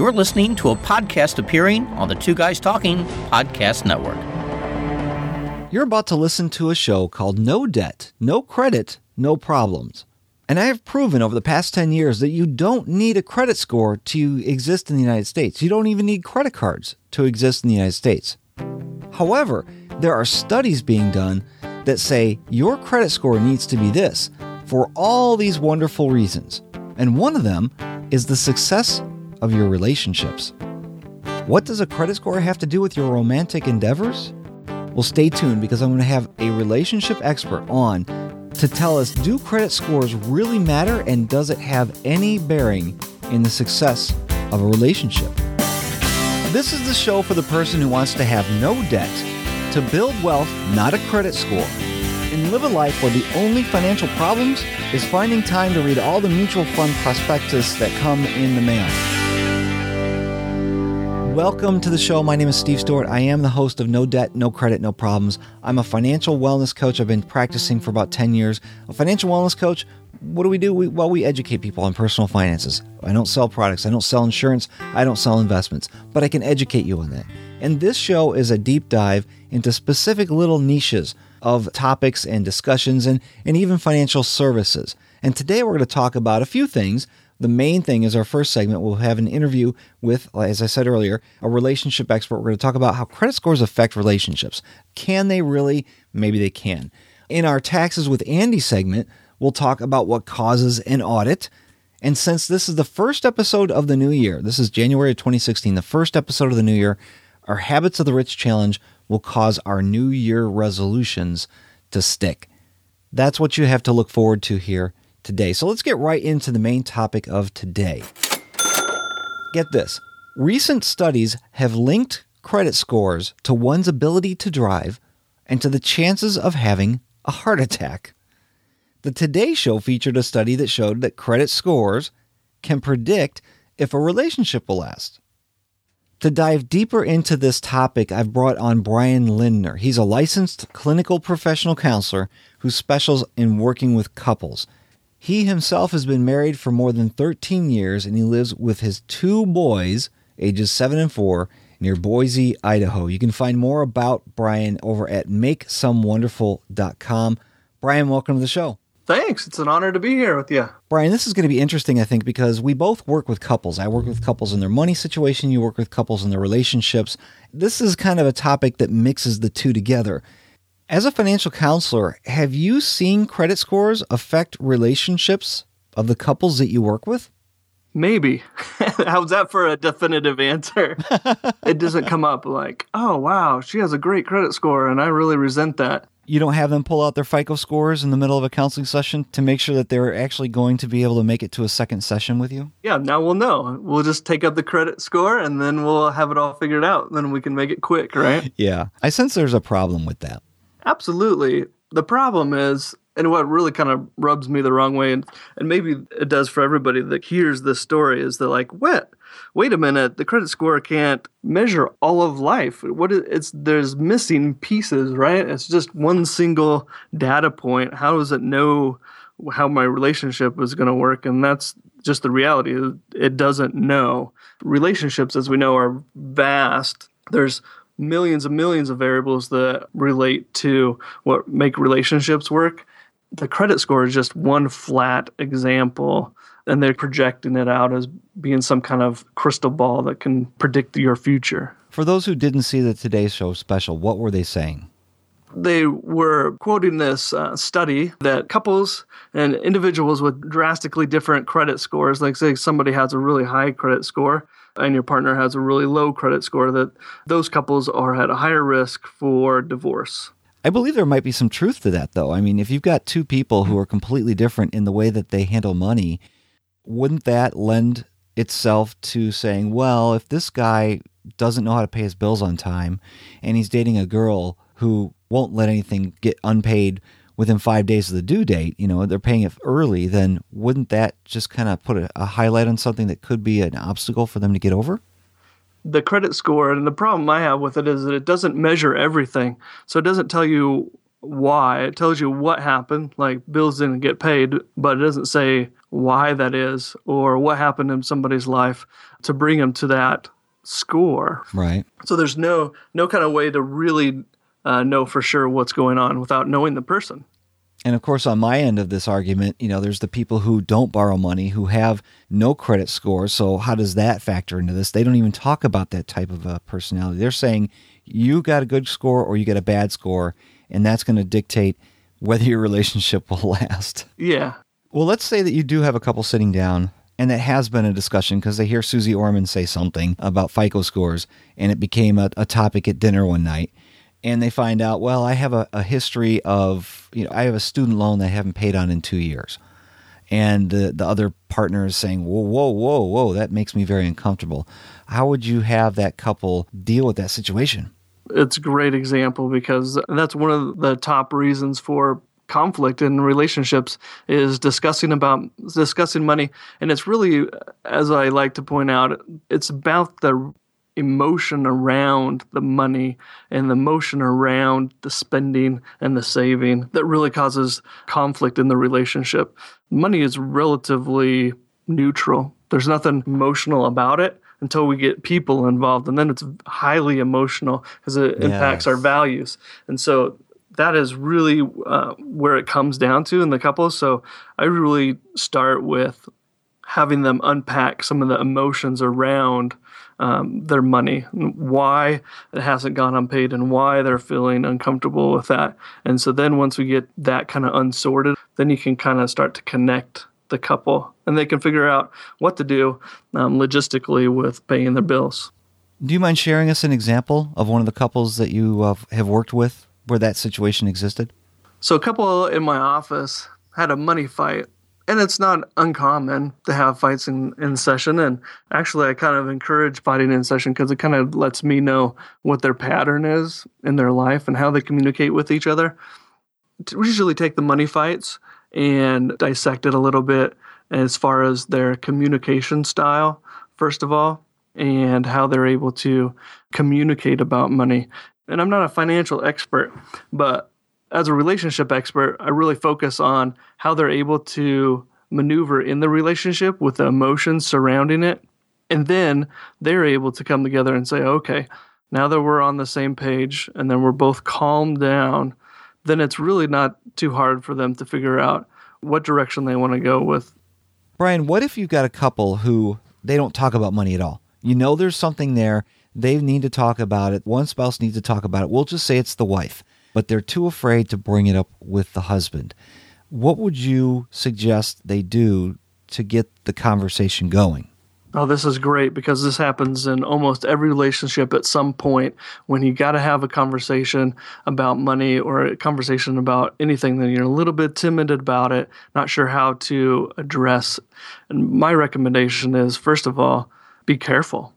You're listening to a podcast appearing on the Two Guys Talking Podcast Network. You're about to listen to a show called No Debt, No Credit, No Problems. And I have proven over the past 10 years that you don't need a credit score to exist in the United States. You don't even need credit cards to exist in the United States. However, there are studies being done that say your credit score needs to be this for all these wonderful reasons. And one of them is the success of your relationships. What does a credit score have to do with your romantic endeavors? Well, stay tuned because I'm going to have a relationship expert on to tell us do credit scores really matter and does it have any bearing in the success of a relationship? This is the show for the person who wants to have no debt, to build wealth, not a credit score, and live a life where the only financial problems is finding time to read all the mutual fund prospectus that come in the mail. Welcome to the show. My name is Steve Stewart. I am the host of No Debt, No Credit, No Problems. I'm a financial wellness coach. I've been practicing for about 10 years. A financial wellness coach, what do we do? We, well, we educate people on personal finances. I don't sell products. I don't sell insurance. I don't sell investments. But I can educate you on that. And this show is a deep dive into specific little niches of topics and discussions and, and even financial services. And today we're going to talk about a few things – the main thing is our first segment. We'll have an interview with, as I said earlier, a relationship expert. We're going to talk about how credit scores affect relationships. Can they really? Maybe they can. In our taxes with Andy segment, we'll talk about what causes an audit. And since this is the first episode of the new year, this is January of 2016, the first episode of the new year, our Habits of the Rich challenge will cause our new year resolutions to stick. That's what you have to look forward to here today. So let's get right into the main topic of today. Get this. Recent studies have linked credit scores to one's ability to drive and to the chances of having a heart attack. The Today Show featured a study that showed that credit scores can predict if a relationship will last. To dive deeper into this topic, I've brought on Brian Lindner. He's a licensed clinical professional counselor who specializes in working with couples – He himself has been married for more than 13 years and he lives with his two boys, ages 7 and 4, near Boise, Idaho. You can find more about Brian over at makesomewonderful.com. Brian, welcome to the show. Thanks. It's an honor to be here with you. Brian, this is going to be interesting, I think, because we both work with couples. I work with couples in their money situation, you work with couples in their relationships. This is kind of a topic that mixes the two together. As a financial counselor, have you seen credit scores affect relationships of the couples that you work with? Maybe. How's that for a definitive answer? it doesn't come up like, "Oh, wow, she has a great credit score and I really resent that." You don't have them pull out their FICO scores in the middle of a counseling session to make sure that they're actually going to be able to make it to a second session with you? Yeah, now we'll know. We'll just take up the credit score and then we'll have it all figured out. Then we can make it quick, right? yeah. I sense there's a problem with that. Absolutely. The problem is and what really kind of rubs me the wrong way and and maybe it does for everybody that hears this story is that like what? Wait a minute the credit score can't measure all of life. What is, it's there's missing pieces right? It's just one single data point. How does it know how my relationship is going to work? And that's just the reality. It doesn't know. Relationships as we know are vast. There's millions and millions of variables that relate to what make relationships work. The credit score is just one flat example and they're projecting it out as being some kind of crystal ball that can predict your future. For those who didn't see the today show special what were they saying? They were quoting this uh, study that couples and individuals with drastically different credit scores like say somebody has a really high credit score and your partner has a really low credit score that those couples are at a higher risk for divorce. I believe there might be some truth to that though. I mean, if you've got two people who are completely different in the way that they handle money, wouldn't that lend itself to saying, well, if this guy doesn't know how to pay his bills on time and he's dating a girl who won't let anything get unpaid within five days of the due date, you know, they're paying it early, then wouldn't that just kind of put a, a highlight on something that could be an obstacle for them to get over? The credit score, and the problem I have with it is that it doesn't measure everything. So it doesn't tell you why. It tells you what happened, like bills didn't get paid, but it doesn't say why that is or what happened in somebody's life to bring them to that score. Right. So there's no no kind of way to really uh know for sure what's going on without knowing the person and of course on my end of this argument you know there's the people who don't borrow money who have no credit score. So how does that factor into this? They don't even talk about that type of a personality. They're saying you got a good score or you got a bad score and that's going to dictate whether your relationship will last. Yeah. Well let's say that you do have a couple sitting down and that has been a discussion because they hear Susie Orman say something about FICO scores and it became a, a topic at dinner one night and they find out, well, I have a, a history of, you know, I have a student loan that I haven't paid on in two years. And the, the other partner is saying, whoa, whoa, whoa, whoa, that makes me very uncomfortable. How would you have that couple deal with that situation? It's a great example because that's one of the top reasons for conflict in relationships is discussing about discussing money and it's really as I like to point out it's about the emotion around the money and the emotion around the spending and the saving that really causes conflict in the relationship. Money is relatively neutral. There's nothing emotional about it until we get people involved and then it's highly emotional because it yes. impacts our values. And so that is really uh, where it comes down to in the couple. So I really start with having them unpack some of the emotions around um, their money, why it hasn't gone unpaid and why they're feeling uncomfortable with that. And so then once we get that kind of unsorted, then you can kind of start to connect the couple and they can figure out what to do um, logistically with paying their bills. Do you mind sharing us an example of one of the couples that you uh, have worked with where that situation existed? So a couple in my office had a money fight and it's not uncommon to have fights in, in session. And actually, I kind of encourage fighting in session cuz it kind of lets me know what their pattern is in their life and how they communicate with each other. We usually take the money fights and dissect it a little bit as far as their communication style, first of all, and how they're able to communicate about money. And I'm not a financial expert, but as a relationship expert, I really focus on how they're able to maneuver in the relationship with the emotions surrounding it. And then they're able to come together and say, okay, now that we're on the same page and then we're both calmed down, then it's really not too hard for them to figure out what direction they want to go with. Brian, what if you've got a couple who they don't talk about money at all? You know there's something there. They need to talk about it. One spouse needs to talk about it. We'll just say it's the wife but they're too afraid to bring it up with the husband. What would you suggest they do to get the conversation going? Oh, this is great because this happens in almost every relationship at some point when you got to have a conversation about money or a conversation about anything that you're a little bit timid about it, not sure how to address. And my recommendation is first of all, be careful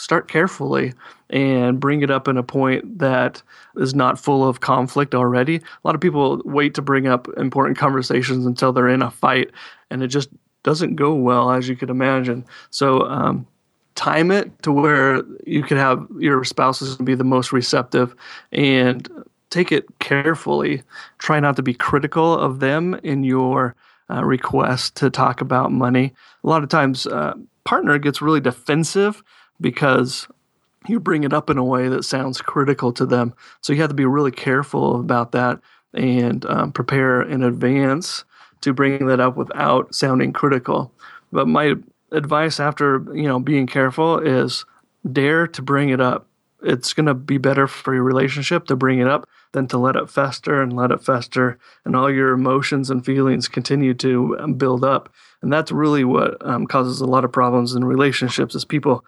start carefully and bring it up in a point that is not full of conflict already. A lot of people wait to bring up important conversations until they're in a fight and it just doesn't go well as you could imagine. So um time it to where you could have your spouses be the most receptive and take it carefully. Try not to be critical of them in your uh, request to talk about money. A lot of times uh partner gets really defensive because you bring it up in a way that sounds critical to them. So you have to be really careful about that and um, prepare in advance to bring that up without sounding critical. But my advice after, you know, being careful is dare to bring it up. It's going to be better for your relationship to bring it up than to let it fester and let it fester and all your emotions and feelings continue to build up. And that's really what um, causes a lot of problems in relationships is people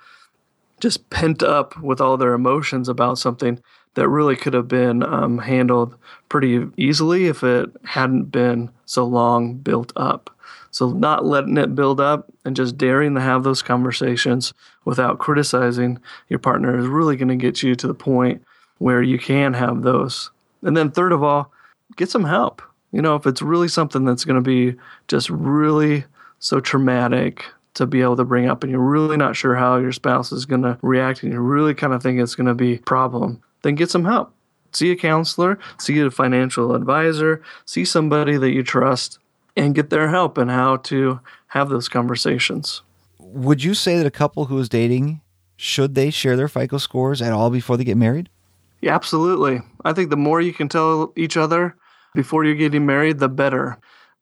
just pent up with all their emotions about something that really could have been um handled pretty easily if it hadn't been so long built up. So not letting it build up and just daring to have those conversations without criticizing your partner is really going to get you to the point where you can have those. And then third of all, get some help. You know, if it's really something that's going to be just really so traumatic to be able to bring up and you're really not sure how your spouse is going to react and you really kind of think it's going to be a problem, then get some help. See a counselor, see a financial advisor, see somebody that you trust and get their help in how to have those conversations. Would you say that a couple who is dating should they share their FICO scores at all before they get married? Yeah, absolutely. I think the more you can tell each other before you're getting married, the better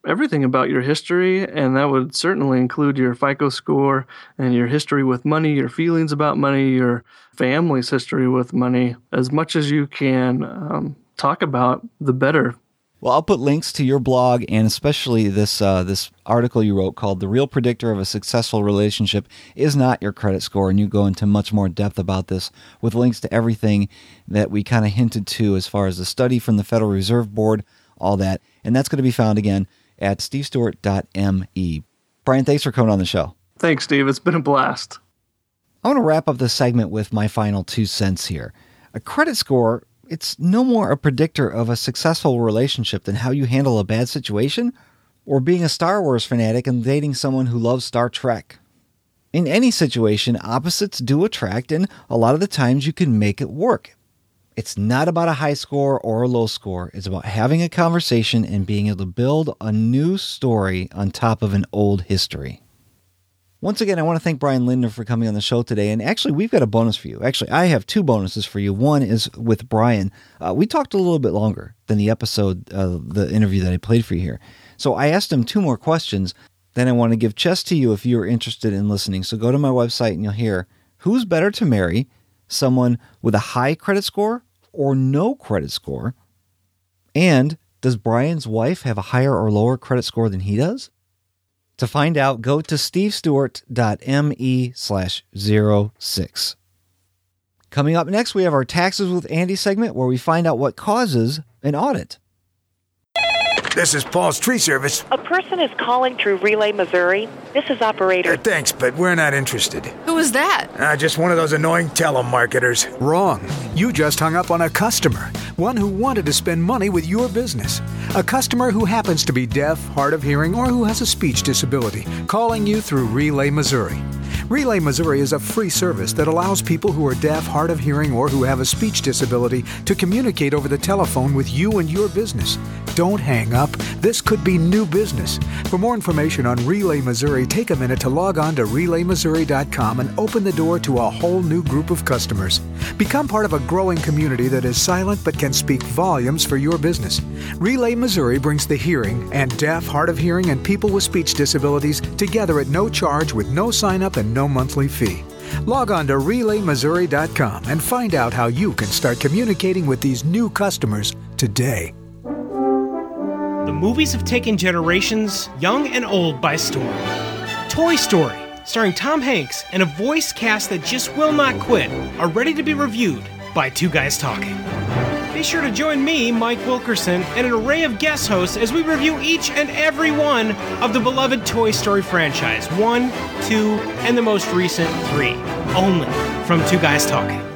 everything about your history and that would certainly include your FICO score and your history with money, your feelings about money, your family's history with money as much as you can um talk about the better. Well, I'll put links to your blog and especially this uh this article you wrote called The Real Predictor of a Successful Relationship is Not Your Credit Score and you go into much more depth about this with links to everything that we kind of hinted to as far as the study from the Federal Reserve Board, all that. And that's going to be found again at stevestewart.me. Brian, thanks for coming on the show. Thanks, Steve. It's been a blast. I want to wrap up this segment with my final two cents here. A credit score, it's no more a predictor of a successful relationship than how you handle a bad situation or being a Star Wars fanatic and dating someone who loves Star Trek. In any situation, opposites do attract, and a lot of the times you can make it work It's not about a high score or a low score. It's about having a conversation and being able to build a new story on top of an old history. Once again, I want to thank Brian Lindner for coming on the show today. And actually, we've got a bonus for you. Actually, I have two bonuses for you. One is with Brian. Uh, we talked a little bit longer than the episode, uh, the interview that I played for you here. So I asked him two more questions. Then I want to give chess to you if you're interested in listening. So go to my website and you'll hear who's better to marry, someone with a high credit score or no credit score? And does Brian's wife have a higher or lower credit score than he does? To find out, go to stevestewart.me slash 06. Coming up next, we have our Taxes with Andy segment where we find out what causes an audit. This is Paul's Tree Service. A person is calling through Relay, Missouri. This is operator. Uh, thanks, but we're not interested. Who is that? Uh, just one of those annoying telemarketers. Wrong. You just hung up on a customer, one who wanted to spend money with your business. A customer who happens to be deaf, hard of hearing, or who has a speech disability, calling you through Relay, Missouri. Relay Missouri is a free service that allows people who are deaf, hard of hearing, or who have a speech disability to communicate over the telephone with you and your business. Don't hang up up, this could be new business. For more information on Relay Missouri, take a minute to log on to relaymissouri.com and open the door to a whole new group of customers. Become part of a growing community that is silent but can speak volumes for your business. Relay Missouri brings the hearing and deaf, hard of hearing, and people with speech disabilities together at no charge with no sign up and no monthly fee. Log on to relaymissouri.com and find out how you can start communicating with these new customers today. The movies have taken generations, young and old, by storm. Toy Story, starring Tom Hanks and a voice cast that just will not quit, are ready to be reviewed by Two Guys Talking. Be sure to join me, Mike Wilkerson, and an array of guest hosts as we review each and every one of the beloved Toy Story franchise 1, 2, and the most recent 3. Only from Two Guys Talking.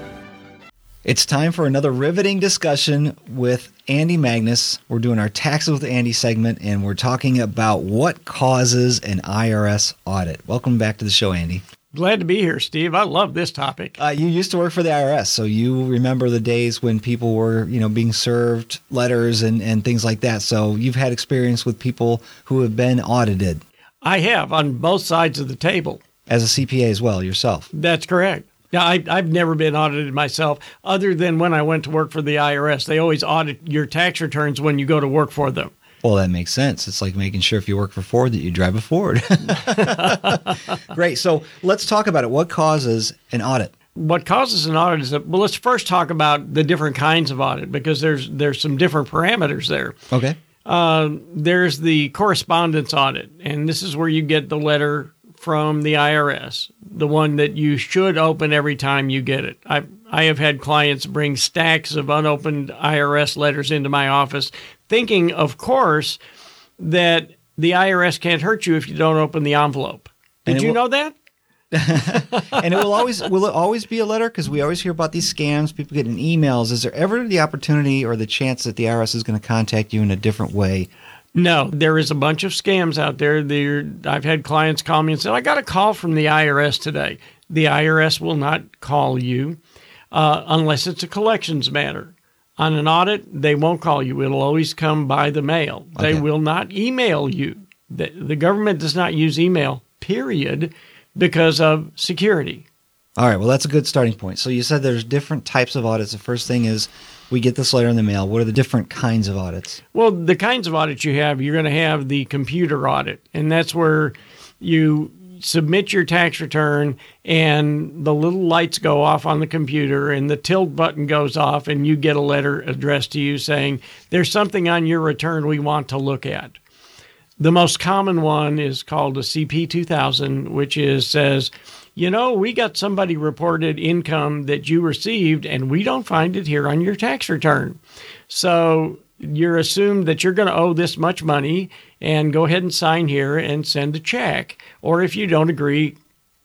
It's time for another riveting discussion with Andy Magnus. We're doing our Taxes with Andy segment, and we're talking about what causes an IRS audit. Welcome back to the show, Andy. Glad to be here, Steve. I love this topic. Uh, you used to work for the IRS, so you remember the days when people were, you know, being served letters and, and things like that. So you've had experience with people who have been audited. I have on both sides of the table. As a CPA as well, yourself. That's correct. Now, I, I've never been audited myself, other than when I went to work for the IRS. They always audit your tax returns when you go to work for them. Well, that makes sense. It's like making sure if you work for Ford that you drive a Ford. Great. So let's talk about it. What causes an audit? What causes an audit is that well, let's first talk about the different kinds of audit because there's there's some different parameters there. Okay. Uh, there's the correspondence audit, and this is where you get the letter from the IRS, the one that you should open every time you get it. I I have had clients bring stacks of unopened IRS letters into my office thinking of course that the IRS can't hurt you if you don't open the envelope. Did you will, know that? and it will always will it always be a letter because we always hear about these scams, people getting emails. Is there ever the opportunity or the chance that the IRS is going to contact you in a different way No, there is a bunch of scams out there. They're, I've had clients call me and say, I got a call from the IRS today. The IRS will not call you uh, unless it's a collections matter. On an audit, they won't call you. It'll always come by the mail. Okay. They will not email you. The, the government does not use email, period, because of security. All right, well, that's a good starting point. So you said there's different types of audits. The first thing is – we get this letter in the mail. What are the different kinds of audits? Well, the kinds of audits you have, you're going to have the computer audit, and that's where you submit your tax return and the little lights go off on the computer and the tilt button goes off and you get a letter addressed to you saying there's something on your return we want to look at. The most common one is called a CP 2000 which is says you know, we got somebody reported income that you received and we don't find it here on your tax return. So you're assumed that you're going to owe this much money and go ahead and sign here and send a check. Or if you don't agree,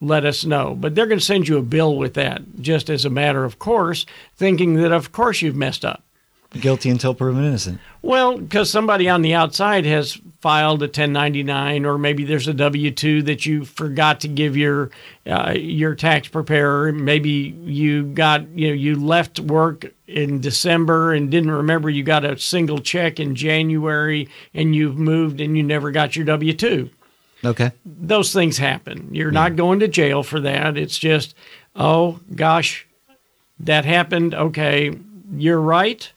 let us know. But they're going to send you a bill with that just as a matter of course, thinking that of course you've messed up guilty until proven innocent. Well, because somebody on the outside has filed a 1099, or maybe there's a W-2 that you forgot to give your uh, your tax preparer. Maybe you got you know you left work in December and didn't remember you got a single check in January, and you've moved and you never got your W-2. Okay. Those things happen. You're yeah. not going to jail for that. It's just, oh gosh, that happened. Okay, you're right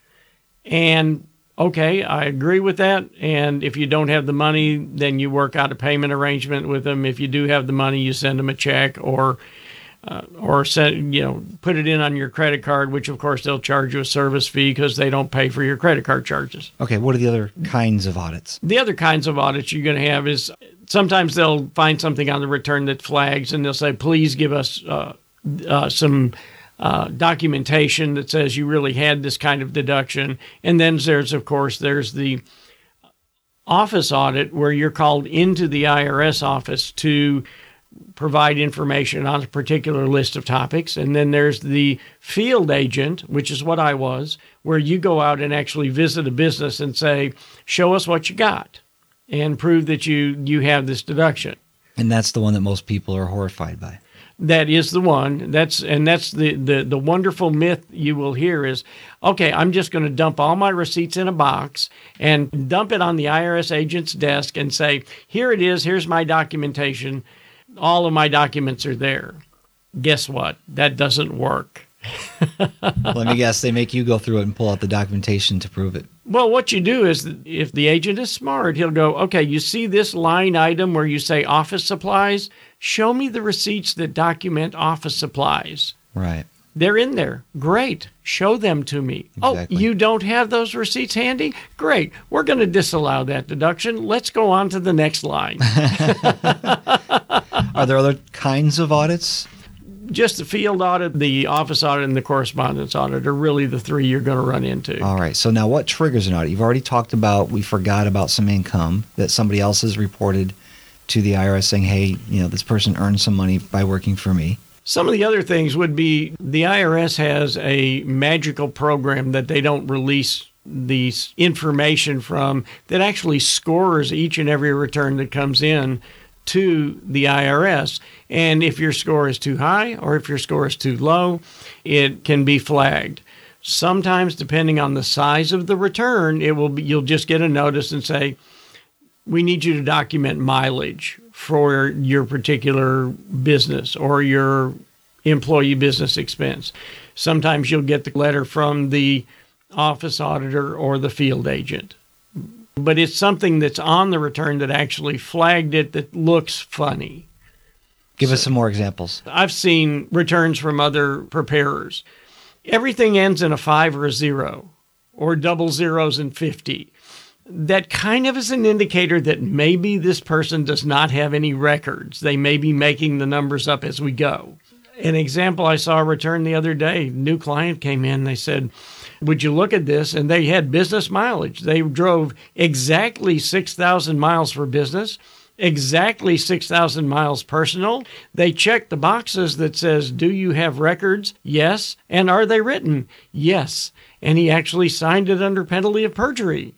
And okay, I agree with that. And if you don't have the money, then you work out a payment arrangement with them. If you do have the money, you send them a check or uh, or send, you know, put it in on your credit card, which of course they'll charge you a service fee because they don't pay for your credit card charges. Okay, what are the other kinds of audits? The other kinds of audits you're going to have is sometimes they'll find something on the return that flags and they'll say, "Please give us uh, uh some uh, documentation that says you really had this kind of deduction. And then there's, of course, there's the office audit where you're called into the IRS office to provide information on a particular list of topics. And then there's the field agent, which is what I was, where you go out and actually visit a business and say, show us what you got and prove that you, you have this deduction. And that's the one that most people are horrified by that is the one. That's and that's the the the wonderful myth you will hear is okay i'm just going to dump all my receipts in a box and dump it on the irs agent's desk and say here it is here's my documentation. All of my documents are there. Guess what? That doesn't work. Let me guess, they make you go through it and pull out the documentation to prove it. Well, what you do is if the agent is smart, he'll go, okay, you see this line item where you say office supplies? show me the receipts that document office supplies. Right. They're in there. Great. Show them to me. Exactly. Oh, you don't have those receipts handy? Great. We're going to disallow that deduction. Let's go on to the next line. Are there other kinds of audits? Just the field audit, the office audit, and the correspondence audit are really the three you're going to run into. All right. So now what triggers an audit? You've already talked about we forgot about some income that somebody else has reported to the IRS saying, hey, you know, this person earned some money by working for me. Some of the other things would be the IRS has a magical program that they don't release the information from that actually scores each and every return that comes in to the IRS. And if your score is too high or if your score is too low, it can be flagged. Sometimes depending on the size of the return, it will be, you'll just get a notice and say, we need you to document mileage for your particular business or your employee business expense. Sometimes you'll get the letter from the office auditor or the field agent. But it's something that's on the return that actually flagged it that looks funny. Give so, us some more examples. I've seen returns from other preparers. Everything ends in a 5 or a 0 or double zeros and 50 that kind of is an indicator that maybe this person does not have any records. They may be making the numbers up as we go. An example I saw return the other day, new client came in, they said, "Would you look at this?" and they had business mileage. They drove exactly 6,000 miles for business exactly 6,000 miles personal. They checked the boxes that says, do you have records? Yes. And are they written? Yes. And he actually signed it under penalty of perjury.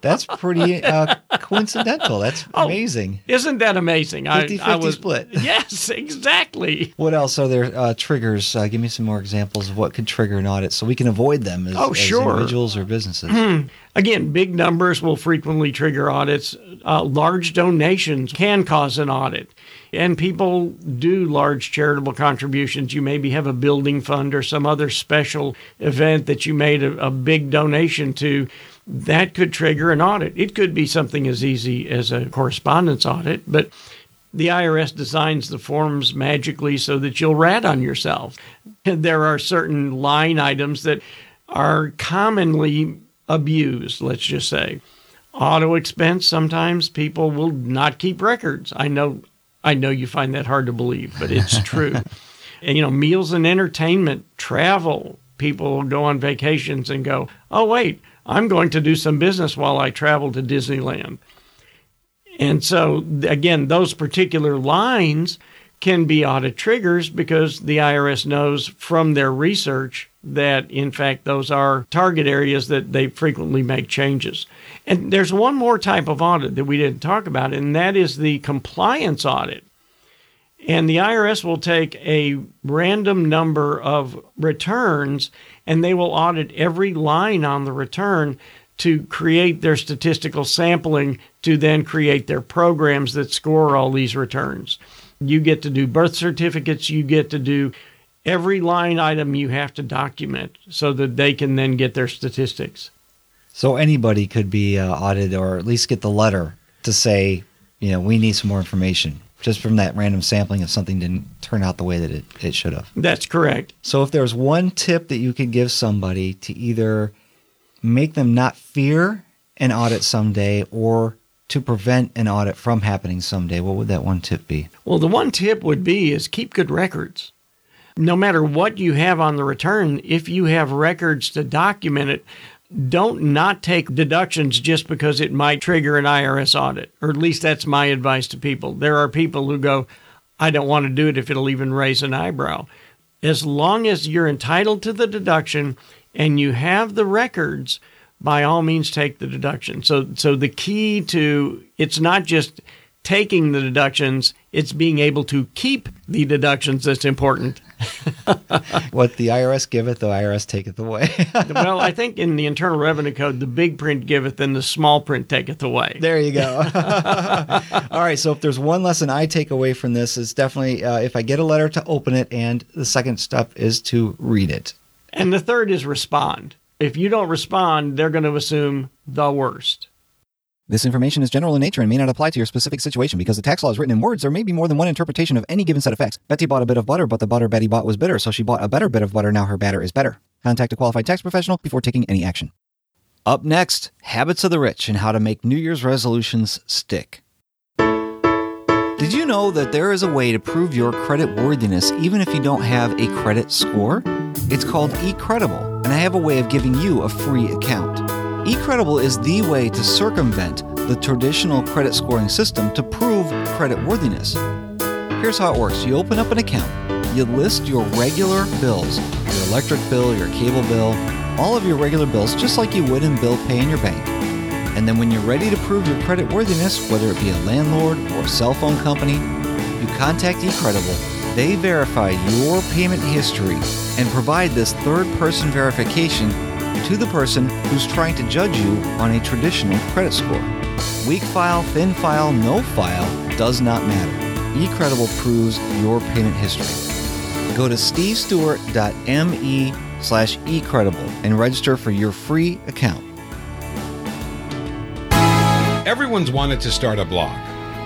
That's pretty uh, coincidental. That's oh, amazing. Isn't that amazing? 50 50 was, split. yes, exactly. What else are there uh, triggers? Uh, give me some more examples of what could trigger an audit so we can avoid them as, oh, sure. as individuals or businesses. Mm. Again, big numbers will frequently trigger audits. Uh, large donations can cause an audit. And people do large charitable contributions. You maybe have a building fund or some other special event that you made a, a big donation to that could trigger an audit. It could be something as easy as a correspondence audit, but the IRS designs the forms magically so that you'll rat on yourself. And there are certain line items that are commonly abused, let's just say. Auto expense, sometimes people will not keep records. I know I know you find that hard to believe, but it's true. and you know, meals and entertainment, travel, people go on vacations and go, "Oh wait, I'm going to do some business while I travel to Disneyland. And so, again, those particular lines can be audit triggers because the IRS knows from their research that, in fact, those are target areas that they frequently make changes. And there's one more type of audit that we didn't talk about, and that is the compliance audit and the IRS will take a random number of returns and they will audit every line on the return to create their statistical sampling to then create their programs that score all these returns. You get to do birth certificates, you get to do every line item you have to document so that they can then get their statistics. So anybody could be uh, audited or at least get the letter to say, you know, we need some more information just from that random sampling if something didn't turn out the way that it, it should have. That's correct. So if there's one tip that you could give somebody to either make them not fear an audit someday or to prevent an audit from happening someday, what would that one tip be? Well, the one tip would be is keep good records. No matter what you have on the return, if you have records to document it, don't not take deductions just because it might trigger an IRS audit, or at least that's my advice to people. There are people who go, I don't want to do it if it'll even raise an eyebrow. As long as you're entitled to the deduction and you have the records, by all means take the deduction. So so the key to it's not just taking the deductions, it's being able to keep the deductions that's important. what the IRS giveth, the IRS taketh away. well, I think in the Internal Revenue Code, the big print giveth and the small print taketh away. There you go. All right, so if there's one lesson I take away from this, is definitely uh, if I get a letter to open it, and the second step is to read it. And the third is respond. If you don't respond, they're going to assume the worst. This information is general in nature and may not apply to your specific situation because the tax law is written in words. There may be more than one interpretation of any given set of facts. Betty bought a bit of butter, but the butter Betty bought was bitter, so she bought a better bit of butter. Now her batter is better. Contact a qualified tax professional before taking any action. Up next, habits of the rich and how to make New Year's resolutions stick. Did you know that there is a way to prove your credit worthiness even if you don't have a credit score? It's called eCredible, and I have a way of giving you a free account eCredible is the way to circumvent the traditional credit scoring system to prove credit worthiness. Here's how it works. You open up an account. You list your regular bills, your electric bill, your cable bill, all of your regular bills just like you would in bill pay in your bank. And then when you're ready to prove your credit worthiness, whether it be a landlord or a cell phone company, you contact eCredible. They verify your payment history and provide this third-person verification to the person who's trying to judge you on a traditional credit score. Weak file, thin file, no file does not matter. eCredible proves your payment history. Go to stevestewart.me slash eCredible and register for your free account. Everyone's wanted to start a blog,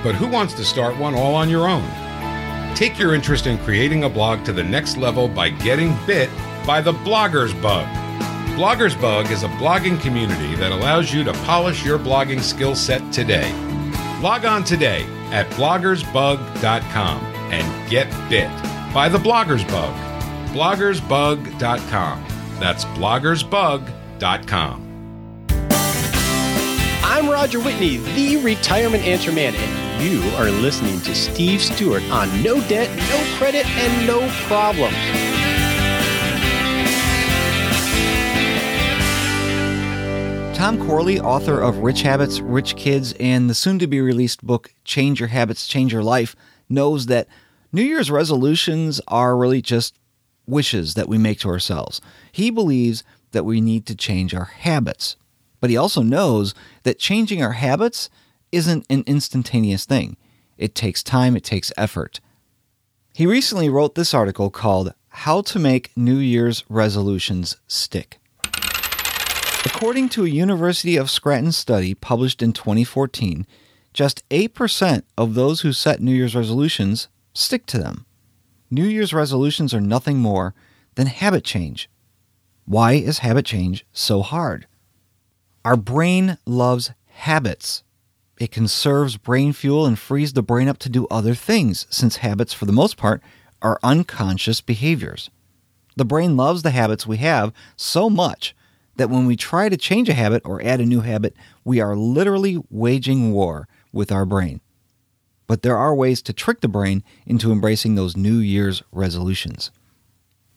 but who wants to start one all on your own? Take your interest in creating a blog to the next level by getting bit by the blogger's bug. Bloggers Bug is a blogging community that allows you to polish your blogging skill set today. Log on today at bloggersbug.com and get bit by the Bloggers Bug. bloggersbug.com. That's bloggersbug.com. I'm Roger Whitney, the retirement answer man, and you are listening to Steve Stewart on No Debt, No Credit, and No Problems. Tom Corley, author of Rich Habits, Rich Kids, and the soon-to-be-released book Change Your Habits, Change Your Life, knows that New Year's resolutions are really just wishes that we make to ourselves. He believes that we need to change our habits. But he also knows that changing our habits isn't an instantaneous thing. It takes time, it takes effort. He recently wrote this article called How to Make New Year's Resolutions Stick. According to a University of Scranton study published in 2014, just 8% of those who set New Year's resolutions stick to them. New Year's resolutions are nothing more than habit change. Why is habit change so hard? Our brain loves habits. It conserves brain fuel and frees the brain up to do other things since habits for the most part are unconscious behaviors. The brain loves the habits we have so much that when we try to change a habit or add a new habit, we are literally waging war with our brain. But there are ways to trick the brain into embracing those New Year's resolutions.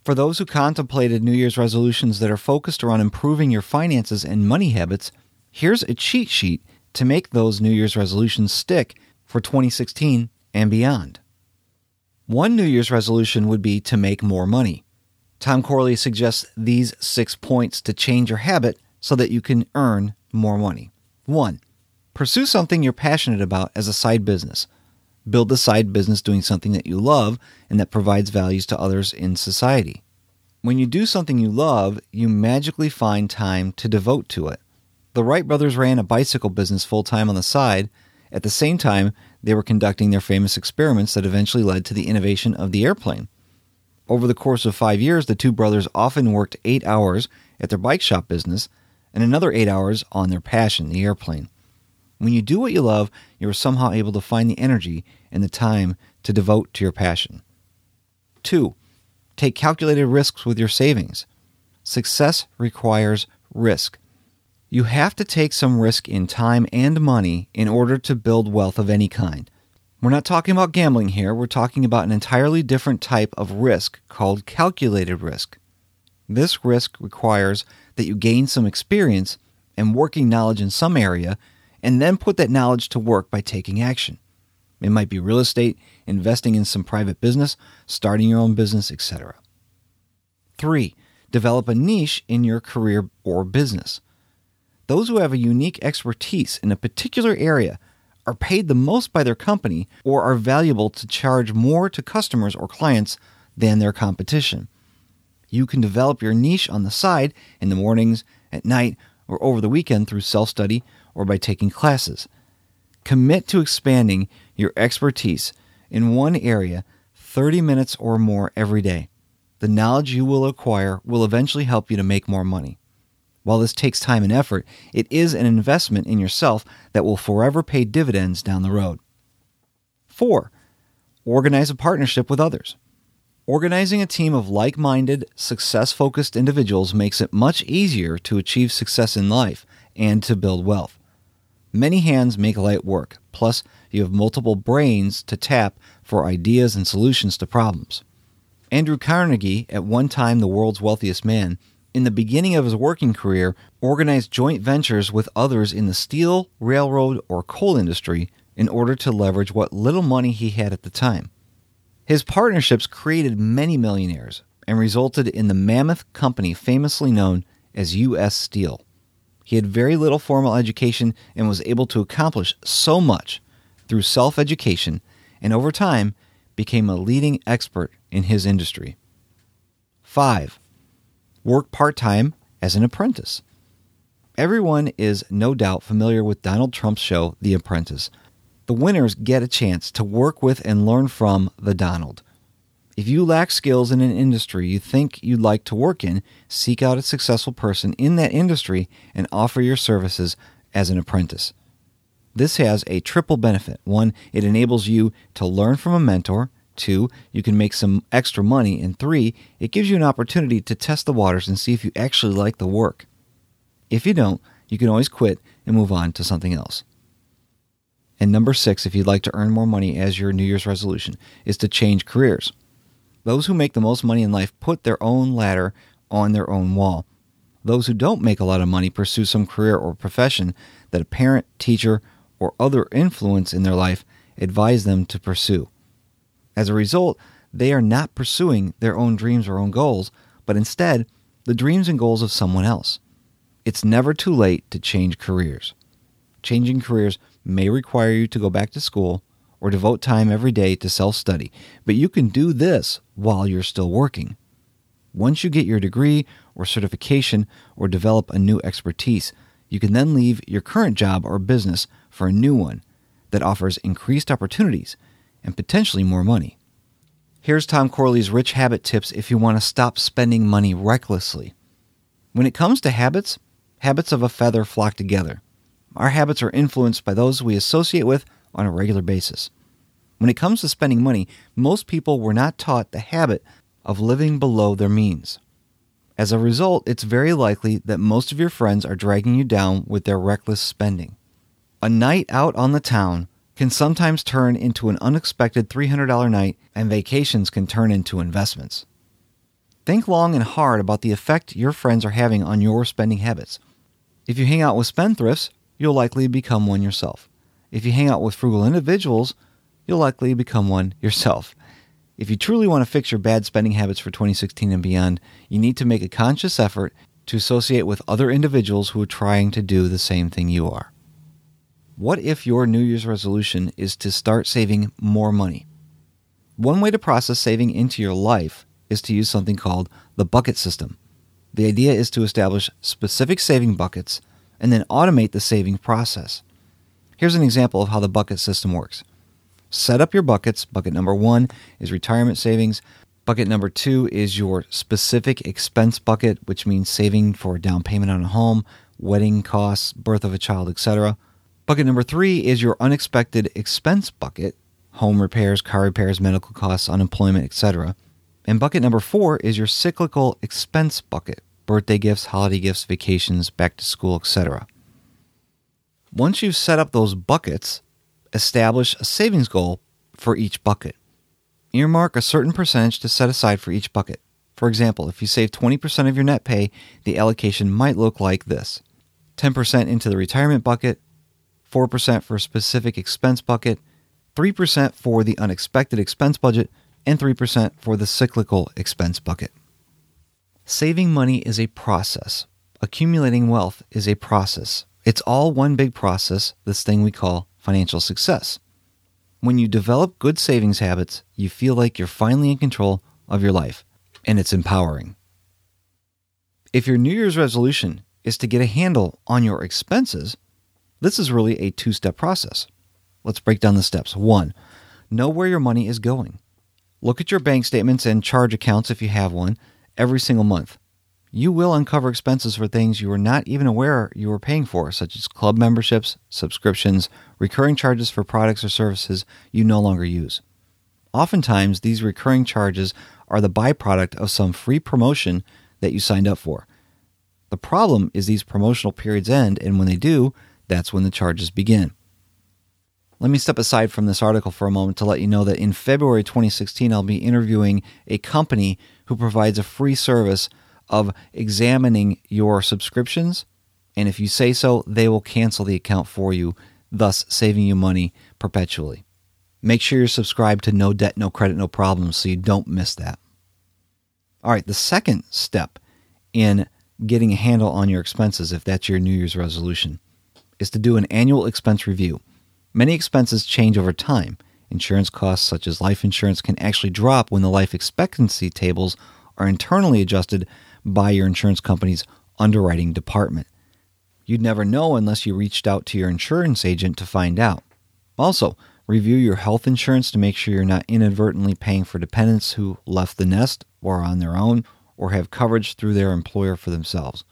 For those who contemplated New Year's resolutions that are focused around improving your finances and money habits, here's a cheat sheet to make those New Year's resolutions stick for 2016 and beyond. One New Year's resolution would be to make more money. Tom Corley suggests these six points to change your habit so that you can earn more money. 1. Pursue something you're passionate about as a side business. Build a side business doing something that you love and that provides values to others in society. When you do something you love, you magically find time to devote to it. The Wright brothers ran a bicycle business full-time on the side. At the same time, they were conducting their famous experiments that eventually led to the innovation of the airplane. Over the course of five years, the two brothers often worked eight hours at their bike shop business and another eight hours on their passion, the airplane. When you do what you love, you are somehow able to find the energy and the time to devote to your passion. 2. Take calculated risks with your savings. Success requires risk. You have to take some risk in time and money in order to build wealth of any kind – We're not talking about gambling here. We're talking about an entirely different type of risk called calculated risk. This risk requires that you gain some experience and working knowledge in some area and then put that knowledge to work by taking action. It might be real estate, investing in some private business, starting your own business, etc. 3. Develop a niche in your career or business. Those who have a unique expertise in a particular area – are paid the most by their company or are valuable to charge more to customers or clients than their competition. You can develop your niche on the side in the mornings, at night, or over the weekend through self-study or by taking classes. Commit to expanding your expertise in one area 30 minutes or more every day. The knowledge you will acquire will eventually help you to make more money. While this takes time and effort, it is an investment in yourself that will forever pay dividends down the road. 4. Organize a partnership with others. Organizing a team of like-minded, success-focused individuals makes it much easier to achieve success in life and to build wealth. Many hands make light work, plus you have multiple brains to tap for ideas and solutions to problems. Andrew Carnegie, at one time the world's wealthiest man, in the beginning of his working career, organized joint ventures with others in the steel, railroad, or coal industry in order to leverage what little money he had at the time. His partnerships created many millionaires and resulted in the mammoth company famously known as U.S. Steel. He had very little formal education and was able to accomplish so much through self-education and over time became a leading expert in his industry. 5 work part-time as an apprentice. Everyone is no doubt familiar with Donald Trump's show The Apprentice. The winners get a chance to work with and learn from the Donald. If you lack skills in an industry you think you'd like to work in, seek out a successful person in that industry and offer your services as an apprentice. This has a triple benefit. One, it enables you to learn from a mentor – Two, you can make some extra money. And three, it gives you an opportunity to test the waters and see if you actually like the work. If you don't, you can always quit and move on to something else. And number six, if you'd like to earn more money as your New Year's resolution, is to change careers. Those who make the most money in life put their own ladder on their own wall. Those who don't make a lot of money pursue some career or profession that a parent, teacher, or other influence in their life advise them to pursue. As a result, they are not pursuing their own dreams or own goals, but instead the dreams and goals of someone else. It's never too late to change careers. Changing careers may require you to go back to school or devote time every day to self-study, but you can do this while you're still working. Once you get your degree or certification or develop a new expertise, you can then leave your current job or business for a new one that offers increased opportunities – and potentially more money. Here's Tom Corley's rich habit tips if you want to stop spending money recklessly. When it comes to habits, habits of a feather flock together. Our habits are influenced by those we associate with on a regular basis. When it comes to spending money, most people were not taught the habit of living below their means. As a result, it's very likely that most of your friends are dragging you down with their reckless spending. A night out on the town can sometimes turn into an unexpected $300 night, and vacations can turn into investments. Think long and hard about the effect your friends are having on your spending habits. If you hang out with spendthrifts, you'll likely become one yourself. If you hang out with frugal individuals, you'll likely become one yourself. If you truly want to fix your bad spending habits for 2016 and beyond, you need to make a conscious effort to associate with other individuals who are trying to do the same thing you are. What if your New Year's resolution is to start saving more money? One way to process saving into your life is to use something called the bucket system. The idea is to establish specific saving buckets and then automate the saving process. Here's an example of how the bucket system works. Set up your buckets. Bucket number 1 is retirement savings. Bucket number 2 is your specific expense bucket, which means saving for a down payment on a home, wedding costs, birth of a child, etc. Bucket number three is your unexpected expense bucket, home repairs, car repairs, medical costs, unemployment, etc. And bucket number four is your cyclical expense bucket, birthday gifts, holiday gifts, vacations, back to school, etc. Once you've set up those buckets, establish a savings goal for each bucket. Earmark a certain percentage to set aside for each bucket. For example, if you save 20% of your net pay, the allocation might look like this. 10% into the retirement bucket, 4% for a specific expense bucket, 3% for the unexpected expense budget, and 3% for the cyclical expense bucket. Saving money is a process. Accumulating wealth is a process. It's all one big process, this thing we call financial success. When you develop good savings habits, you feel like you're finally in control of your life, and it's empowering. If your New Year's resolution is to get a handle on your expenses, This is really a two-step process. Let's break down the steps. 1. Know where your money is going. Look at your bank statements and charge accounts if you have one every single month. You will uncover expenses for things you were not even aware you were paying for, such as club memberships, subscriptions, recurring charges for products or services you no longer use. Oftentimes, these recurring charges are the byproduct of some free promotion that you signed up for. The problem is these promotional periods end, and when they do, that's when the charges begin. Let me step aside from this article for a moment to let you know that in February 2016, I'll be interviewing a company who provides a free service of examining your subscriptions. And if you say so, they will cancel the account for you, thus saving you money perpetually. Make sure you're subscribed to No Debt, No Credit, No Problems so you don't miss that. All right, the second step in getting a handle on your expenses, if that's your New Year's resolution, is to do an annual expense review. Many expenses change over time. Insurance costs such as life insurance can actually drop when the life expectancy tables are internally adjusted by your insurance company's underwriting department. You'd never know unless you reached out to your insurance agent to find out. Also, review your health insurance to make sure you're not inadvertently paying for dependents who left the nest or on their own or have coverage through their employer for themselves.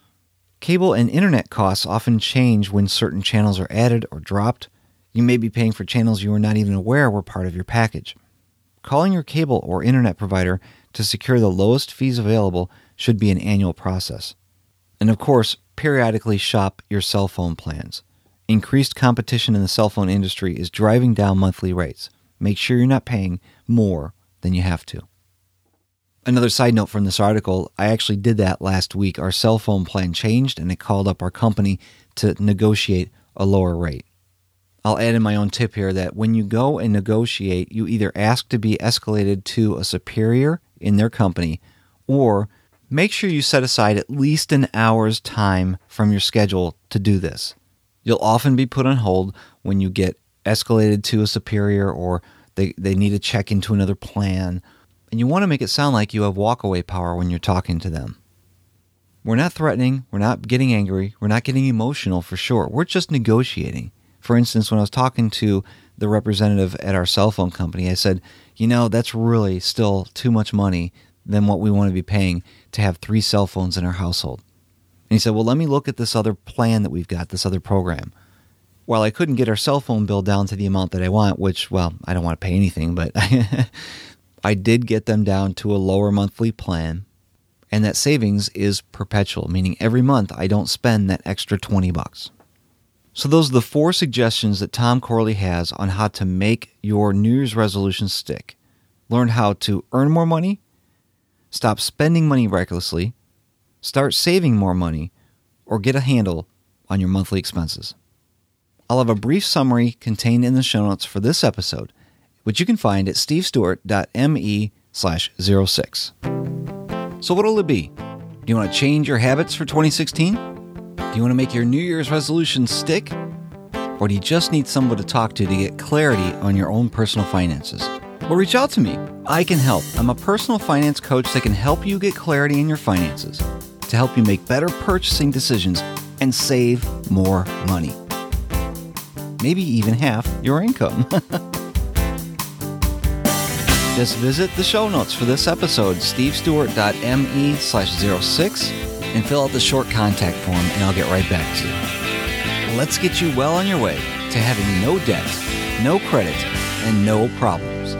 Cable and internet costs often change when certain channels are added or dropped. You may be paying for channels you are not even aware were part of your package. Calling your cable or internet provider to secure the lowest fees available should be an annual process. And of course, periodically shop your cell phone plans. Increased competition in the cell phone industry is driving down monthly rates. Make sure you're not paying more than you have to. Another side note from this article, I actually did that last week. Our cell phone plan changed and it called up our company to negotiate a lower rate. I'll add in my own tip here that when you go and negotiate, you either ask to be escalated to a superior in their company or make sure you set aside at least an hour's time from your schedule to do this. You'll often be put on hold when you get escalated to a superior or they they need to check into another plan and you want to make it sound like you have walkaway power when you're talking to them. We're not threatening, we're not getting angry, we're not getting emotional for sure. We're just negotiating. For instance, when I was talking to the representative at our cell phone company, I said, "You know, that's really still too much money than what we want to be paying to have three cell phones in our household." And he said, "Well, let me look at this other plan that we've got, this other program." While I couldn't get our cell phone bill down to the amount that I want, which well, I don't want to pay anything, but I did get them down to a lower monthly plan, and that savings is perpetual, meaning every month I don't spend that extra 20 bucks. So those are the four suggestions that Tom Corley has on how to make your New Year's resolution stick. Learn how to earn more money, stop spending money recklessly, start saving more money, or get a handle on your monthly expenses. I'll have a brief summary contained in the show notes for this episode which you can find at stevestewart.me slash 06. So what'll it be? Do you want to change your habits for 2016? Do you want to make your New Year's resolution stick? Or do you just need someone to talk to to get clarity on your own personal finances? Well, reach out to me. I can help. I'm a personal finance coach that can help you get clarity in your finances to help you make better purchasing decisions and save more money. Maybe even half your income. just visit the show notes for this episode, stevestewart.me slash 06, and fill out the short contact form, and I'll get right back to you. Let's get you well on your way to having no debt, no credit, and no problems.